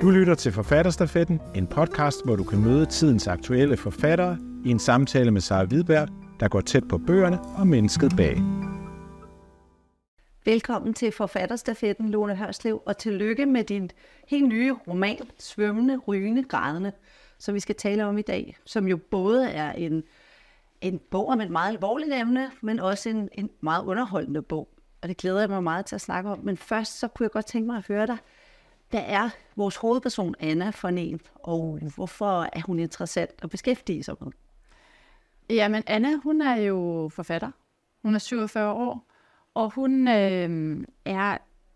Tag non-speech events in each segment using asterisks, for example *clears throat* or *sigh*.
Du lytter til Forfatterstafetten, en podcast, hvor du kan møde tidens aktuelle forfattere i en samtale med Sara Hvidberg, der går tæt på bøgerne og mennesket bag. Velkommen til Forfatterstafetten, Lone Hørslev, og tillykke med din helt nye roman, Svømmende, Rygende, Grædende, som vi skal tale om i dag, som jo både er en, en bog om et meget alvorligt emne, men også en, en meget underholdende bog. Og det glæder jeg mig meget til at snakke om. Men først så kunne jeg godt tænke mig at høre dig. Hvad er vores hovedperson Anna for en, og hvorfor er hun interessant at beskæftige sig med? Jamen, Anna, hun er jo forfatter. Hun er 47 år, og hun øh, er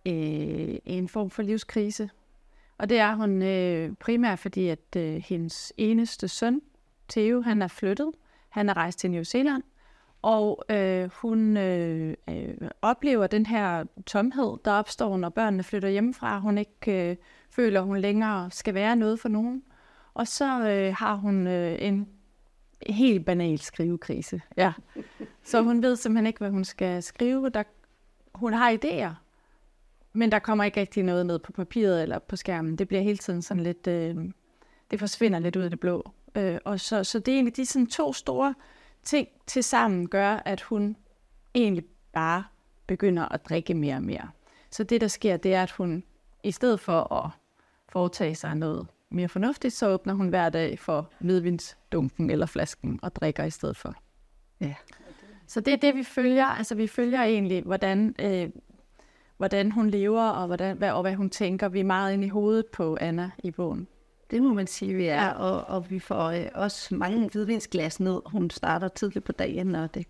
øh, en form for livskrise. Og det er hun øh, primært, fordi at øh, hendes eneste søn, Theo, han er flyttet. Han er rejst til New Zealand, og øh, hun øh, øh, oplever den her tomhed, der opstår, når børnene flytter hjemmefra. Hun ikke øh, føler, hun længere skal være noget for nogen. Og så øh, har hun øh, en helt banal skrivekrise. Ja. Så hun ved simpelthen ikke, hvad hun skal skrive. Der, hun har idéer, men der kommer ikke rigtig noget ned på papiret eller på skærmen. Det bliver hele tiden sådan lidt... Øh, det forsvinder lidt ud af det blå. Øh, og så, så det er egentlig de sådan to store ting til sammen gør, at hun egentlig bare begynder at drikke mere og mere. Så det, der sker, det er, at hun i stedet for at foretage sig noget mere fornuftigt, så åbner hun hver dag for hvidvinsdunken eller flasken og drikker i stedet for. Ja. Så det er det, vi følger. Altså, vi følger egentlig, hvordan, øh, hvordan hun lever, og, hvordan, hvad, og hvad hun tænker. Vi er meget inde i hovedet på Anna i bogen. Det må man sige, vi er, og, og vi får øh, også mange hvidvinsglas ned. Hun starter tidligt på dagen, og det,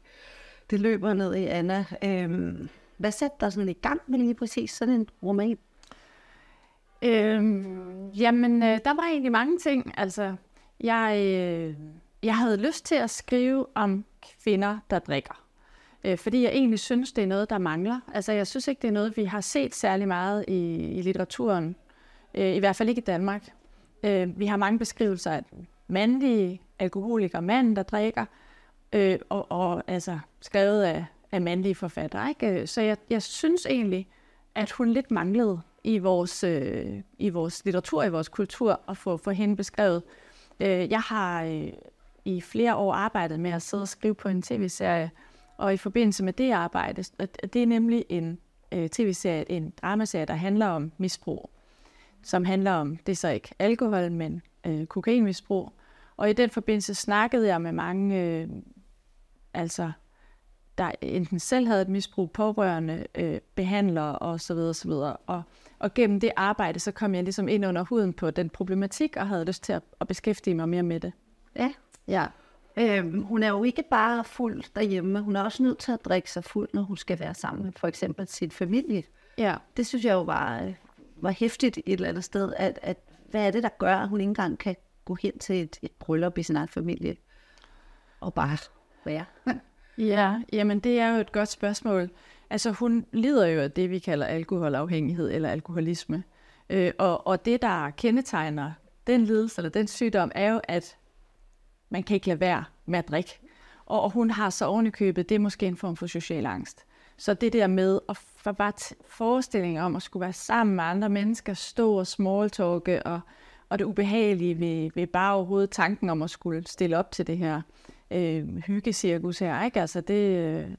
det løber ned i Anna. Øhm, hvad sætter der sådan i gang med lige præcis sådan en roman? Øhm, jamen, øh, der var egentlig mange ting. Altså, jeg, øh, jeg havde lyst til at skrive om kvinder, der drikker. Øh, fordi jeg egentlig synes, det er noget, der mangler. Altså, jeg synes ikke, det er noget, vi har set særlig meget i, i litteraturen. Øh, I hvert fald ikke i Danmark. Øh, vi har mange beskrivelser af mandlige alkoholiker, mænd, der drikker, øh, og, og altså skrevet af, af mandlige forfattere. Ikke? Øh, så jeg, jeg synes egentlig, at hun lidt manglede i vores, øh, i vores litteratur, i vores kultur, at få, få hende beskrevet. Øh, jeg har øh, i flere år arbejdet med at sidde og skrive på en tv-serie, og i forbindelse med det arbejde, det er nemlig en øh, tv-serie, en dramaserie, der handler om misbrug som handler om, det er så ikke alkohol, men øh, kokainmisbrug. Og i den forbindelse snakkede jeg med mange, øh, altså, der enten selv havde et misbrug, pårørende, øh, behandlere og så videre, så videre. Og, og gennem det arbejde, så kom jeg ligesom ind under huden på den problematik, og havde lyst til at, at beskæftige mig mere med det. Ja. Ja. Øhm, hun er jo ikke bare fuld derhjemme, hun er også nødt til at drikke sig fuld, når hun skal være sammen med for eksempel sin familie. Ja. Det synes jeg jo var øh, var hæftigt et eller andet sted, at, at hvad er det, der gør, at hun ikke engang kan gå hen til et, et bryllup i sin egen familie og bare være? *laughs* ja, jamen det er jo et godt spørgsmål. Altså hun lider jo af det, vi kalder alkoholafhængighed eller alkoholisme. Øh, og, og det, der kendetegner den lidelse eller den sygdom, er jo, at man kan ikke lade være med at drikke. Og, og hun har så ovenikøbet, det er måske en form for social angst. Så det der med at få bare forestilling om at skulle være sammen med andre mennesker, stå og smalltalke, og, og det ubehagelige ved, ved bare overhovedet tanken om at skulle stille op til det her øh, hyggecirkus her, ikke? Altså det, øh,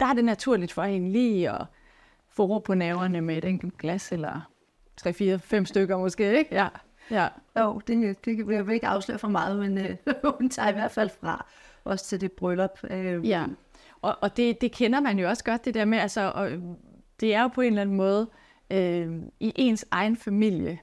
der er det naturligt for hende lige at få ro på naverne med et enkelt glas, eller 3, 4, 5 stykker måske, ikke? Ja. Ja. Jo, det, det kan vi ikke afsløre for meget, men øh, *laughs* hun tager i hvert fald fra også til det bryllup. Øh, ja. Og, og det, det kender man jo også godt, det der med, altså, og det er jo på en eller anden måde øh, i ens egen familie,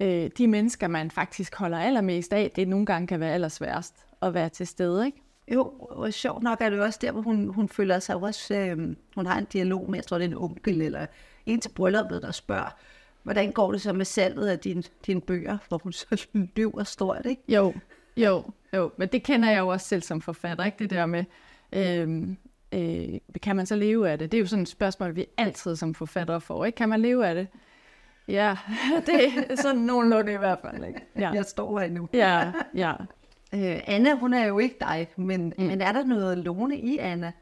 øh, de mennesker, man faktisk holder allermest af, det nogle gange kan være allersværest at være til stede, ikke? Jo, og sjovt nok er det også der, hvor hun, hun føler sig også, øh, hun har en dialog med, jeg tror det er en onkel eller en til brylluppet, der spørger, hvordan går det så med salget af dine din bøger, hvor hun så *laughs* løber stort, ikke? Jo, jo, jo, men det kender jeg jo også selv som forfatter, ikke? Det der med, øh, øh, kan man så leve af det? Det er jo sådan et spørgsmål, vi altid som forfattere får, ikke? Kan man leve af det? Ja, *laughs* det er sådan nogenlunde i hvert fald, ikke? Ja. Jeg står her nu. Ja, ja. Øh, Anna, hun er jo ikke dig, men, mm. men er der noget låne i Anna?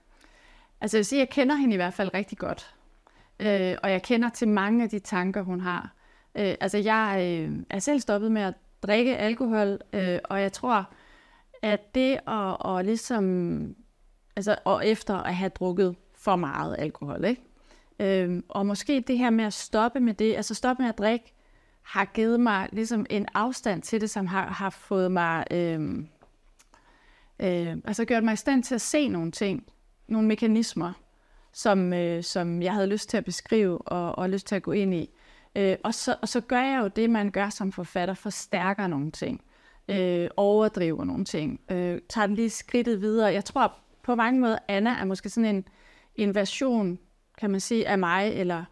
Altså jeg vil sige, jeg kender hende i hvert fald rigtig godt. Øh, og jeg kender til mange af de tanker, hun har. Øh, altså, jeg øh, er selv stoppet med at drikke alkohol, øh, og jeg tror, at det at, og ligesom, altså, og efter at have drukket for meget alkohol, ikke? Øhm, og måske det her med at stoppe med det, altså stoppe med at drikke, har givet mig ligesom en afstand til det, som har, har fået mig, øhm, øh, altså gjort mig i stand til at se nogle ting, nogle mekanismer, som, øh, som jeg havde lyst til at beskrive og, og lyst til at gå ind i. Øh, og, så, og så gør jeg jo det, man gør som forfatter, forstærker nogle ting, øh, overdriver nogle ting, øh, tager den lige skridtet videre. Jeg tror på mange måder, Anna er måske sådan en, en version, kan man sige, af mig, eller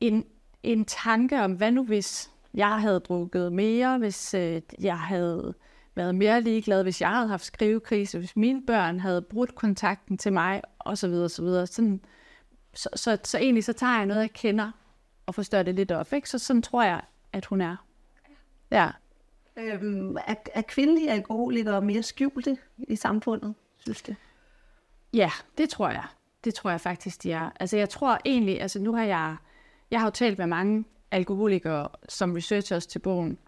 en, en tanke om, hvad nu hvis jeg havde drukket mere, hvis øh, jeg havde været mere ligeglad, hvis jeg havde haft skrivekrise, hvis mine børn havde brudt kontakten til mig, osv. osv. Sådan, så, så, så egentlig så tager jeg noget, jeg kender, og forstørrer det lidt op. Ikke? Så sådan tror jeg, at hun er. Ja. Øhm, er, er kvindelige alkoholikere mere skjulte i samfundet, synes det? Ja, det tror jeg. Det tror jeg faktisk, de er. Altså jeg tror egentlig, altså nu har jeg, jeg har jo talt med mange alkoholikere som researchers til bogen,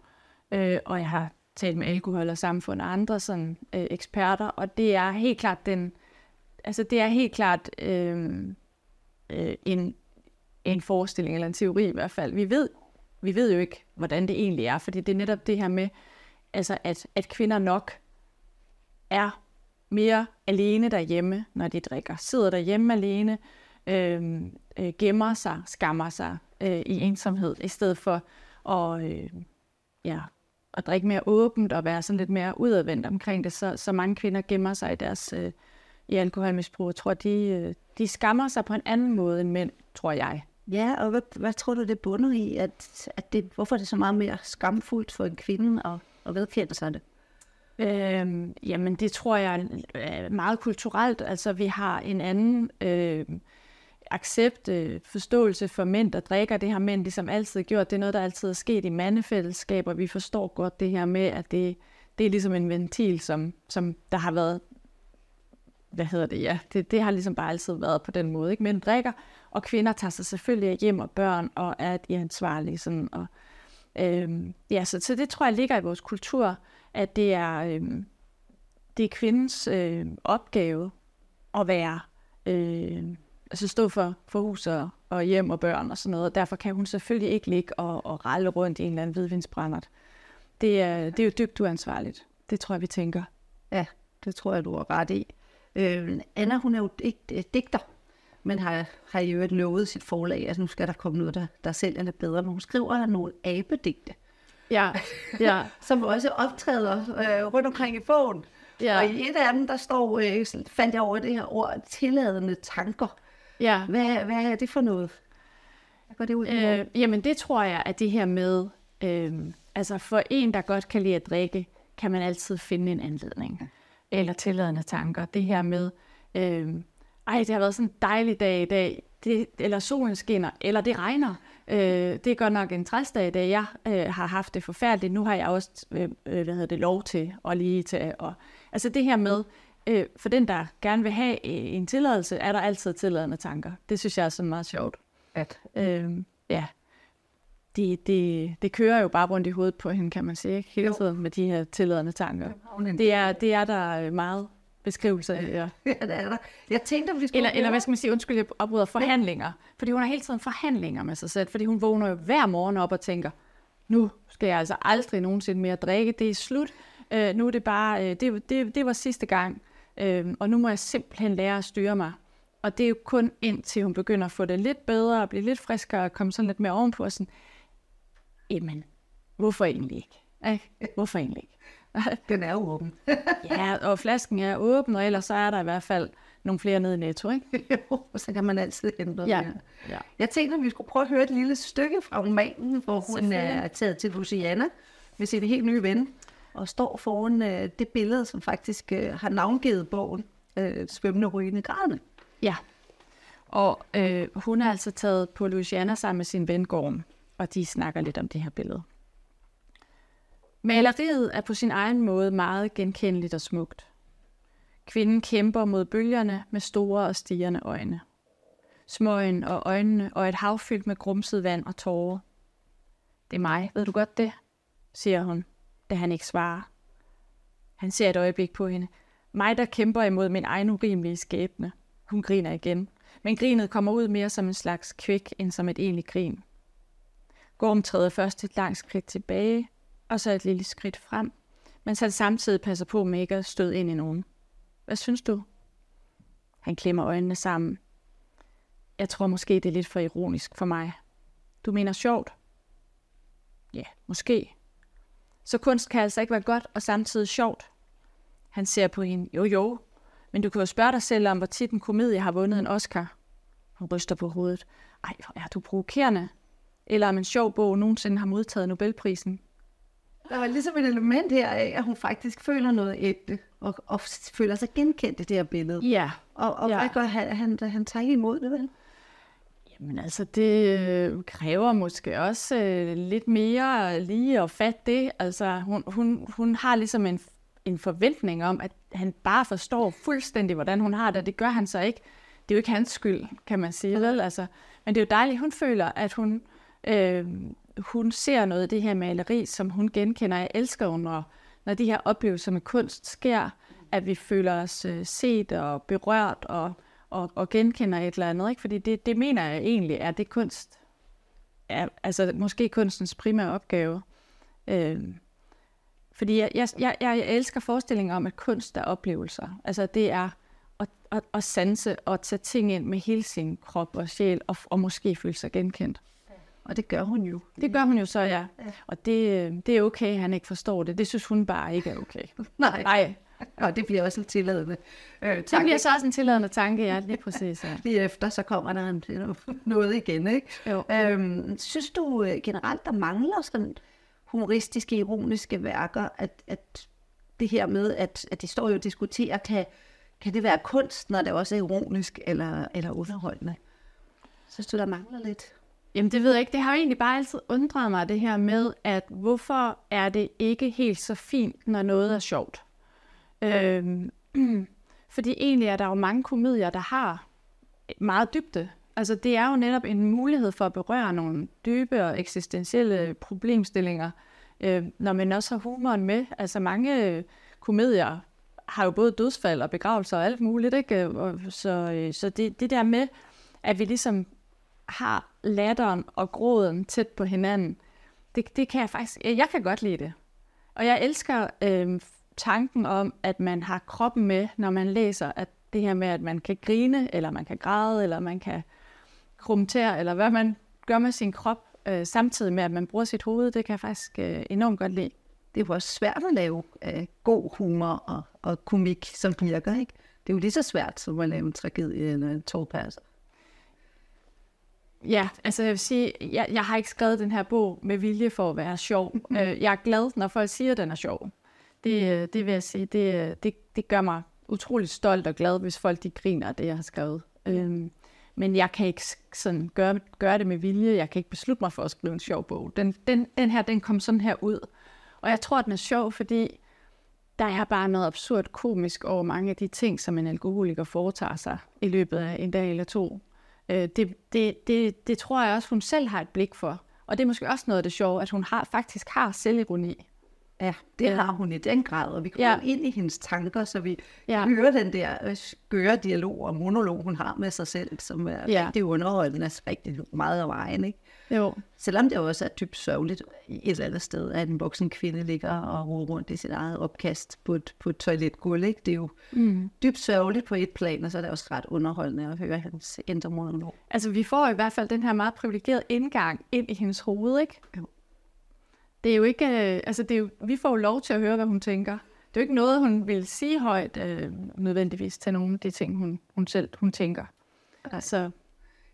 øh, og jeg har talt med alkohol og samfund og andre sådan, øh, eksperter, og det er helt klart den, altså det er helt klart øh, øh, en, en forestilling eller en teori i hvert fald. Vi ved, vi ved jo ikke, hvordan det egentlig er, fordi det er netop det her med, altså at, at kvinder nok er mere alene derhjemme, når de drikker. Sidder derhjemme alene, øh, øh, gemmer sig, skammer sig øh, i ensomhed, i stedet for at, øh, ja, at drikke mere åbent og være sådan lidt mere udadvendt omkring det. Så, så mange kvinder gemmer sig i deres øh, i alkoholmisbrug. Jeg tror, de, øh, de skammer sig på en anden måde end mænd, tror jeg. Ja, og hvad, hvad tror du, det bunder i? At, at det, hvorfor er det så meget mere skamfuldt for en kvinde at, at vedkende sig det? Øh, jamen, det tror jeg er meget kulturelt. Altså, vi har en anden øh, accept, øh, forståelse for mænd, der drikker. Det har mænd ligesom altid gjort. Det er noget, der altid er sket i mandefællesskaber. Vi forstår godt det her med, at det, det er ligesom en ventil, som, som der har været hvad hedder det, ja, det, det har ligesom bare altid været på den måde. Ikke? Mænd drikker, og kvinder tager sig selvfølgelig hjem og børn, og er de ansvarlige. Sådan, og, øhm, ja, så, så det tror jeg ligger i vores kultur, at det er, øh, det er kvindens øh, opgave at være, øh, altså stå for, for hus og, og hjem og børn og sådan noget, og derfor kan hun selvfølgelig ikke ligge og, og ralle rundt i en eller anden hvidvindsbrændert. Det er, det er jo dybt uansvarligt. Det tror jeg, vi tænker. Ja, det tror jeg, du har ret i. Øh, Anna, hun er jo dig, øh, digter, men har, har jo øvrigt lovet sit forlag, at nu skal der komme noget, der, der sælger lidt bedre. Men hun skriver nogle abedigte, Ja, *laughs* ja. som også optræder øh, rundt omkring i bogen. Ja. Og i et af dem, der står, øh, fandt jeg over det her ord, tilladende tanker. ja. Hvad, hvad er det for noget? Hvad går det ud? Øh, jamen det tror jeg, at det her med, øh, altså for en, der godt kan lide at drikke, kan man altid finde en anledning. Eller tilladende tanker. Det her med, øh, ej, det har været sådan en dejlig dag i dag, det, eller solen skinner, eller det regner. Øh, det er godt nok en træsdag i dag. Jeg øh, har haft det forfærdeligt. Nu har jeg også øh, øh, hvad hedder det, lov til at lige til. Og, altså det her med, øh, for den, der gerne vil have øh, en tilladelse, er der altid tilladende tanker. Det synes jeg er sådan meget sjovt. At, Øh, ja, det, det, det kører jo bare rundt i hovedet på hende, kan man sige, ikke? hele tiden med de her tilladende tanker. Det er, det er der meget beskrivelse af. Ja. *laughs* ja, det er der. Jeg tænkte, at vi skulle Eller, eller hvad skal man sige, undskyld, jeg opbryder forhandlinger. Fordi hun har hele tiden forhandlinger med sig selv, fordi hun vågner jo hver morgen op og tænker, nu skal jeg altså aldrig nogensinde mere drikke, det er slut. Øh, nu er det bare, øh, det, det, det var sidste gang, øh, og nu må jeg simpelthen lære at styre mig. Og det er jo kun indtil hun begynder at få det lidt bedre, og blive lidt friskere, og komme sådan lidt mere ovenpå, og sådan, jamen, hvorfor egentlig ikke? Ikke? Hvorfor egentlig ikke? *laughs* Den er jo åben. *laughs* Ja, og flasken er åben, og ellers så er der i hvert fald nogle flere nede i netto, ikke? *laughs* Jo, så kan man altid ændre Ja. det. ja. Jeg tænkte, at vi skulle prøve at høre et lille stykke fra romanen, hvor hun Selvfølgelig. er taget til Luciana med sin helt nye ven, og står foran øh, det billede, som faktisk øh, har navngivet bogen, øh, Svømmende rygende grædende. Ja. Og øh, hun er altså taget på Louisiana sammen med sin ven Gorm, og de snakker lidt om det her billede. Maleriet er på sin egen måde meget genkendeligt og smukt. Kvinden kæmper mod bølgerne med store og stigende øjne. Smøgen og øjnene og et hav fyldt med grumset vand og tårer. Det er mig, ved du godt det? siger hun, da han ikke svarer. Han ser et øjeblik på hende. Mig, der kæmper imod min egen urimelige skæbne. Hun griner igen, men grinet kommer ud mere som en slags kvik, end som et egentligt grin. Gorm træder først et langt skridt tilbage, og så et lille skridt frem, men så samtidig passer på med ikke at støde ind i nogen. Hvad synes du? Han klemmer øjnene sammen. Jeg tror måske, det er lidt for ironisk for mig. Du mener sjovt? Ja, måske. Så kunst kan altså ikke være godt og samtidig sjovt. Han ser på hende. Jo, jo. Men du kan jo spørge dig selv om, hvor tit en komedie har vundet en Oscar. Hun ryster på hovedet. Ej, hvor er du provokerende. Eller om en sjov bog nogensinde har modtaget Nobelprisen. Der var ligesom et element her af, at hun faktisk føler noget ægte, og, og føler sig genkendt i det her billede. Ja. Og, og Ja. hvad gør han, han, han tager ikke imod det, vel? Jamen altså, det øh, kræver måske også øh, lidt mere lige at fatte det. Altså, hun, hun, hun har ligesom en, en forventning om, at han bare forstår fuldstændig, hvordan hun har det, og det gør han så ikke. Det er jo ikke hans skyld, kan man sige, vel? Altså, men det er jo dejligt, hun føler, at hun, øh, hun ser noget af det her maleri, som hun genkender. Jeg elsker når, når de her oplevelser med kunst sker, at vi føler os øh, set og berørt og, og, og genkender et eller andet. Ikke? Fordi det, det mener jeg egentlig er det kunst, er, altså måske kunstens primære opgave. Øh, fordi jeg, jeg, jeg, jeg elsker forestillingen om, at kunst er oplevelser. Altså det er at, at, at sanse og tage ting ind med hele sin krop og sjæl, og, og måske føle sig genkendt. Og det gør hun jo. Det gør hun jo så, ja. Og det, øh, det er okay, at han ikke forstår det. Det synes hun bare ikke er okay. *laughs* Nej, Nej, og det bliver også lidt tilladende. Øh, det tak. bliver så også en tilladende tanke, ja, lige præcis. Ja. *laughs* Lige efter, så kommer der en, noget igen, ikke? Jo. Øhm, synes du øh, generelt, der mangler sådan humoristiske, ironiske værker, at, at det her med, at, at de står jo og diskuterer, kan, kan det være kunst, når det også er ironisk eller, eller underholdende? Synes du, der mangler lidt? Jamen det ved jeg ikke. Det har jo egentlig bare altid undret mig, det her med, at hvorfor er det ikke helt så fint, når noget er sjovt? Øhm, *clears throat* fordi egentlig er der jo mange komedier, der har meget dybde. Altså det er jo netop en mulighed for at berøre nogle dybe og eksistentielle problemstillinger, øh, når man også har humoren med. Altså mange øh, komedier har jo både dødsfald og begravelser og alt muligt, ikke? Øh, og så øh, så det, det der med, at vi ligesom har latteren og gråden tæt på hinanden, det, det kan jeg faktisk, jeg kan godt lide det. Og jeg elsker øh, tanken om, at man har kroppen med, når man læser, at det her med, at man kan grine, eller man kan græde, eller man kan krumtere, eller hvad man gør med sin krop, øh, samtidig med, at man bruger sit hoved, det kan jeg faktisk øh, enormt godt lide. Det er jo også svært at lave øh, god humor og, og komik, som virker, ikke? Det er jo lige så svært, som at lave en tragedie eller en tårpasser. Ja, altså jeg vil sige, jeg, jeg har ikke skrevet den her bog med vilje for at være sjov. Øh, jeg er glad, når folk siger, at den er sjov. Det, øh, det vil jeg sige, det, øh, det, det gør mig utroligt stolt og glad, hvis folk de griner af det, jeg har skrevet. Øhm, men jeg kan ikke sådan gøre, gøre det med vilje. Jeg kan ikke beslutte mig for at skrive en sjov bog. Den, den, den her, den kom sådan her ud. Og jeg tror, den er sjov, fordi der er bare noget absurd komisk over mange af de ting, som en alkoholiker foretager sig i løbet af en dag eller to. Øh, det, det, det, det tror jeg også, hun selv har et blik for. Og det er måske også noget af det sjove, at hun har, faktisk har selvironi. Ja, det ja. har hun i den grad, og vi kommer Ja. ind i hendes tanker, så vi Ja. hører den der øh, skøre dialog og monolog, hun har med sig selv, som er ja. rigtig underholdende, altså rigtig meget af vejen, ikke? Jo. Selvom det også er dybt sørgeligt et eller andet sted, at en voksen kvinde ligger og roder rundt i sit eget opkast på et, på et toiletgulv, ikke? Det er jo mm. dybt sørgeligt på et plan, og så er det også ret underholdende at høre hans indre monolog. Altså, vi får i hvert fald den her meget privilegerede indgang ind i hendes hoved, ikke? Jo. Det er jo ikke, øh, altså det er jo, vi får jo lov til at høre, hvad hun tænker. Det er jo ikke noget, hun vil sige højt, øh, nødvendigvis til nogle af de ting, hun, hun selv hun tænker. Altså,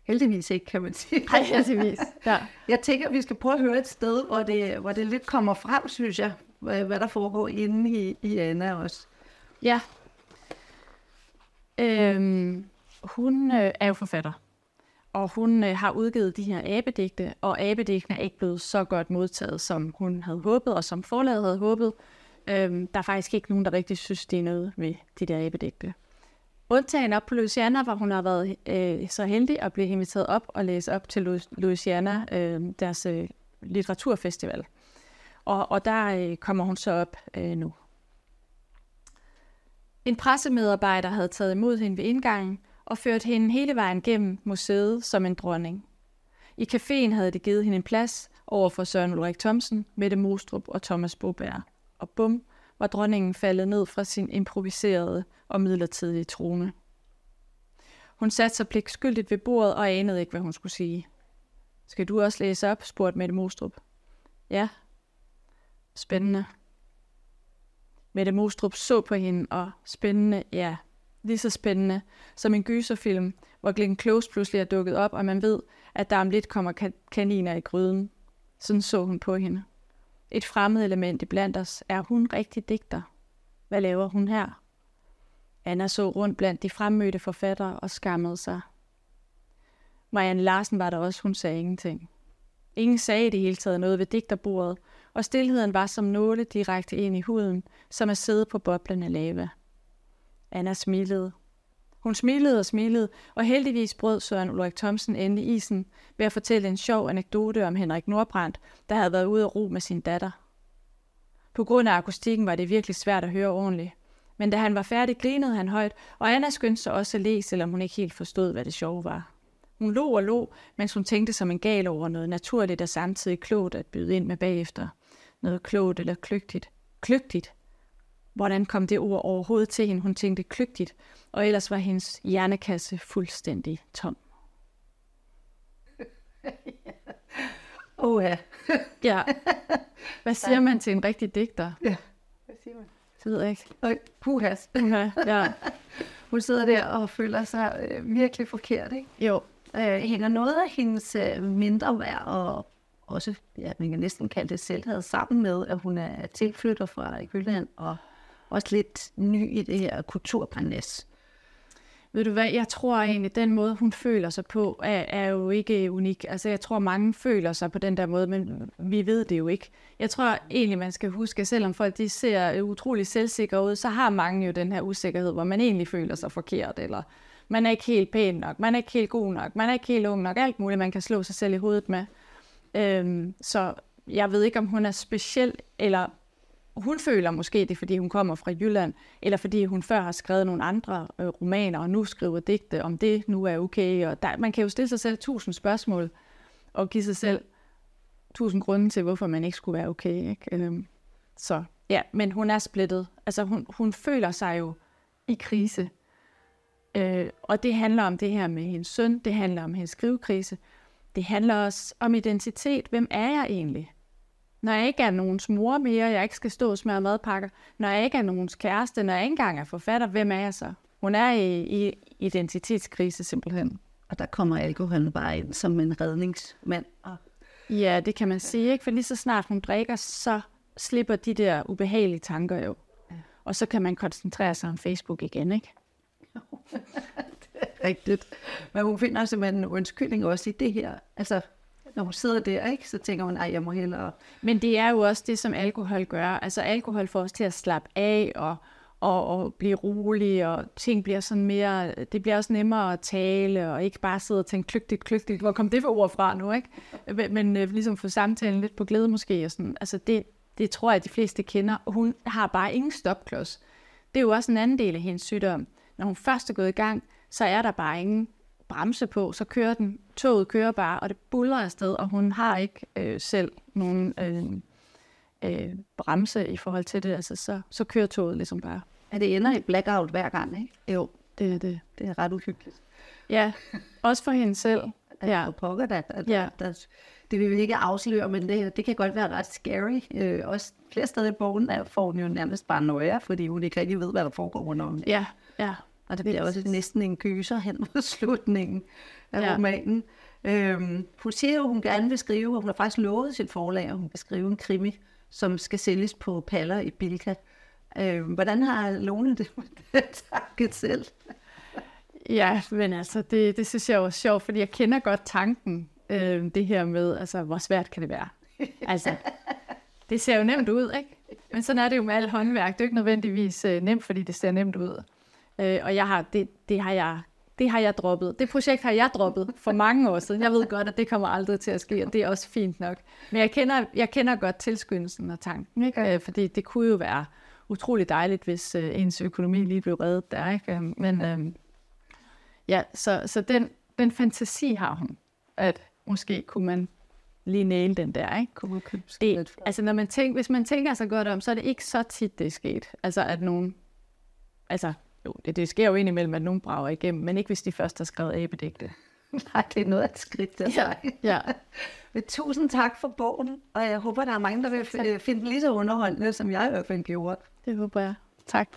Heldigvis ikke, kan man sige. hej, heldigvis. *laughs* Ja. Jeg tænker, at vi skal prøve at høre et sted, hvor det, hvor det lidt kommer frem, synes jeg, hvad, der foregår inde i, i Anna også. Ja. Øhm, hun øh, er jo forfatter, og hun øh, har udgivet de her abedigte, og abedigtene er ikke blevet så godt modtaget, som hun havde håbet, og som forlaget havde håbet. Øhm, der er faktisk ikke nogen, der rigtig synes, det er noget ved de der abedigte. Undtagen op på Louisiana, hvor hun har været øh, så heldig at blive inviteret op og læse op til Louisiana, øh, deres øh, litteraturfestival. Og, og der øh, kommer hun så op øh, nu. En pressemedarbejder havde taget imod hende ved indgangen og ført hende hele vejen gennem museet som en dronning. I caféen havde de givet hende en plads over for Søren Ulrik Thomsen, Mette Mostrup og Thomas Boberg. Og bum, var dronningen faldet ned fra sin improviserede og midlertidige trone. Hun satte sig pligtskyldigt ved bordet og anede ikke, hvad hun skulle sige. Skal du også læse op? spurgte Mette Mostrup. Ja. Spændende. Mette Mostrup så på hende, og spændende, ja, lige så spændende som en gyserfilm, hvor Glenn Close pludselig er dukket op, og man ved, at der om lidt kommer kaniner i gryden. Sådan så hun på hende. Et fremmed element i blandt os. Er hun rigtig digter? Hvad laver hun her? Anna så rundt blandt de fremmødte forfattere og skammede sig. Marianne Larsen var der også, hun sagde ingenting. Ingen sagde i det hele taget noget ved digterbordet, og stillheden var som nåle direkte ind i huden, som at sidde på boblende lava. Anna smilede. Hun smilede og smilede, og heldigvis brød Søren Ulrik Thomsen endelig isen ved at fortælle en sjov anekdote om Henrik Nordbrandt, der havde været ude at ro med sin datter. På grund af akustikken var det virkelig svært at høre ordentligt. Men da han var færdig, grinede han højt, og Anna skyndte sig også at le, selvom hun ikke helt forstod, hvad det sjove var. Hun lå og lå, mens hun tænkte som en gal over noget naturligt og samtidig klogt at byde ind med bagefter. Noget klogt eller kløgtigt. Kløgtigt. Hvordan kom det ord overhovedet til hende? Hun tænkte kløgtigt, og ellers var hendes hjernekasse fuldstændig tom. *laughs* Åh ja. ja. Hvad siger man til en rigtig digter? Ja. Hvad siger man? Det ved jeg ikke. Og puhas. Ja, ja. *laughs* Hun sidder der og føler sig øh, virkelig forkert, ikke? Jo. Øh, hænger noget af hendes øh, mindre værd og også, ja, man kan næsten kalde det selvhed, sammen med, at hun er tilflytter fra Jylland og også lidt ny i det her kulturparnas. Ved du hvad, jeg tror egentlig, den måde, hun føler sig på, er, er jo ikke unik. Altså, jeg tror, mange føler sig på den der måde, men vi ved det jo ikke. Jeg tror egentlig, man skal huske, at selvom folk de ser utrolig selvsikre ud, så har mange jo den her usikkerhed, hvor man egentlig føler sig forkert, eller man er ikke helt pæn nok, man er ikke helt god nok, man er ikke helt ung nok, alt muligt, man kan slå sig selv i hovedet med. Øhm, så jeg ved ikke, om hun er speciel, eller hun føler måske det, fordi hun kommer fra Jylland, eller fordi hun før har skrevet nogle andre øh, romaner, og nu skriver digte, om det nu er okay. Og der, man kan jo stille sig selv tusind spørgsmål, og give sig selv tusind grunde til, hvorfor man ikke skulle være okay. Ikke? Øhm, så ja, men hun er splittet. Altså hun, hun føler sig jo i krise. Øh, og det handler om det her med hendes søn, det handler om hendes skrivekrise, det handler også om identitet. Hvem er jeg egentlig? Når jeg ikke er nogens mor mere, jeg ikke skal stå og smøre madpakker, når jeg ikke er nogens kæreste, når jeg ikke engang er forfatter, hvem er jeg så? Hun er i, i identitetskrise simpelthen. Og der kommer alkoholen bare ind som en redningsmand. Og... Ja, det kan man sige, ikke? For lige så snart hun drikker, så slipper de der ubehagelige tanker jo. Ja. Og så kan man koncentrere sig om Facebook igen, ikke? *laughs* rigtigt. Men hun finder simpelthen en undskyldning også i det her. Altså, når hun sidder der, ikke, så tænker hun, at jeg må hellere... Men det er jo også det, som alkohol gør. Altså, alkohol får os til at slappe af og, og, og blive rolig, og ting bliver sådan mere... Det bliver også nemmere at tale, og ikke bare sidde og tænke kløgtigt, kløgtigt, Hvor kom det for ord fra nu, ikke? Men, men øh, ligesom få samtalen lidt på glæde måske. Og sådan. Altså, det, det tror jeg, at de fleste kender. Hun har bare ingen stopklods. Det er jo også en anden del af hendes sygdom. Når hun først er gået i gang, så er der bare ingen bremse på, så kører den, toget kører bare, og det buller afsted, og hun har ikke øh, selv nogen øh, øh, bremse i forhold til det, altså så, så kører toget ligesom bare. Er det ender i blackout hver gang, ikke? Jo, det er det. Det er ret uhyggeligt. Ja, også for hende selv. *laughs* Ja. pokker da. At, ja. Der, det vil vi ikke afsløre, men det, det kan godt være ret scary. Øh, også flere steder i bogen der får hun jo nærmest bare nøje, fordi hun ikke rigtig ved, hvad der foregår rundt om. Ja, ja. Og det bliver også næsten en gyser hen mod *laughs* slutningen af ja. romanen. Øhm, hun siger jo, at hun gerne vil skrive, og hun har faktisk lovet sit forlag, at hun vil skrive en krimi, som skal sælges på paller i Bilka. Øhm, hvordan har Lone det med *laughs* tanket selv? Ja, men altså, det, det synes jeg er sjovt, fordi jeg kender godt tanken, øh, det her med, altså, hvor svært kan det være? *laughs* Altså, det ser jo nemt ud, ikke? Men sådan er det jo med alt håndværk. Det er jo ikke nødvendigvis øh, nemt, fordi det ser nemt ud. Øh, og jeg har, det, det har jeg det har jeg droppet. Det projekt har jeg droppet for mange år siden. Jeg ved godt, at det kommer aldrig til at ske, og det er også fint nok. Men jeg kender, jeg kender godt tilskyndelsen og tanken, ikke? Øh, fordi det kunne jo være utrolig dejligt, hvis øh, ens økonomi lige blev reddet der. Ikke? Men øh, ja, så, så den, den fantasi har hun, at måske kunne man lige næle den der, ikke? Kunne det, altså når man tænker, hvis man tænker sig godt om, så er det ikke så tit, det er sket. Altså at nogen, altså jo, det, det sker jo indimellem, at nogen brager igennem, men ikke hvis de først har skrevet abedigte. *laughs* Nej, det er noget af et skridt, der ja, ja. *laughs* Men tusind tak for bogen, og jeg håber, der er mange, der vil tak. finde den lige så underholdende, som jeg i hvert fald gjorde. Det håber jeg. Tak.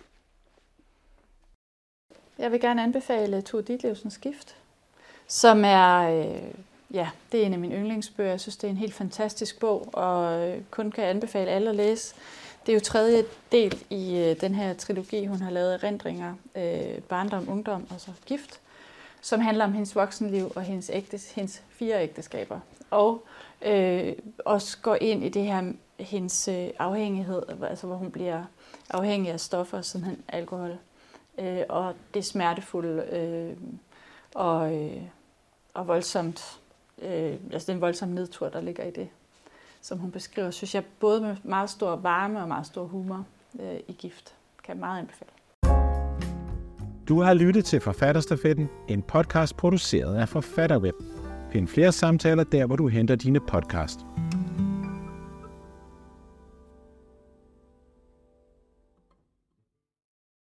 Jeg vil gerne anbefale Tove Ditlevsens Skift, som er, øh, ja, det er en af mine yndlingsbøger. Jeg synes, det er en helt fantastisk bog, og øh, kun kan anbefale alle at læse. Det er jo tredje del i øh, den her trilogi, hun har lavet erindringer, øh, barndom, ungdom og så gift, som handler om hendes voksenliv og hendes, ægtes, hendes fire ægteskaber. Og øh, også går ind i det her hendes øh, afhængighed, altså hvor hun bliver afhængig af stoffer, sådan alkohol, øh, og det smertefulde øh, og, øh, og voldsomt, øh, altså den voldsomme nedtur, der ligger i det som hun beskriver, synes jeg både med meget stor varme og meget stor humor øh, i gift. Kan jeg meget anbefale. Du har lyttet til Forfatterstafetten, en podcast produceret af Forfatterweb. Find flere samtaler der, hvor du henter dine podcast.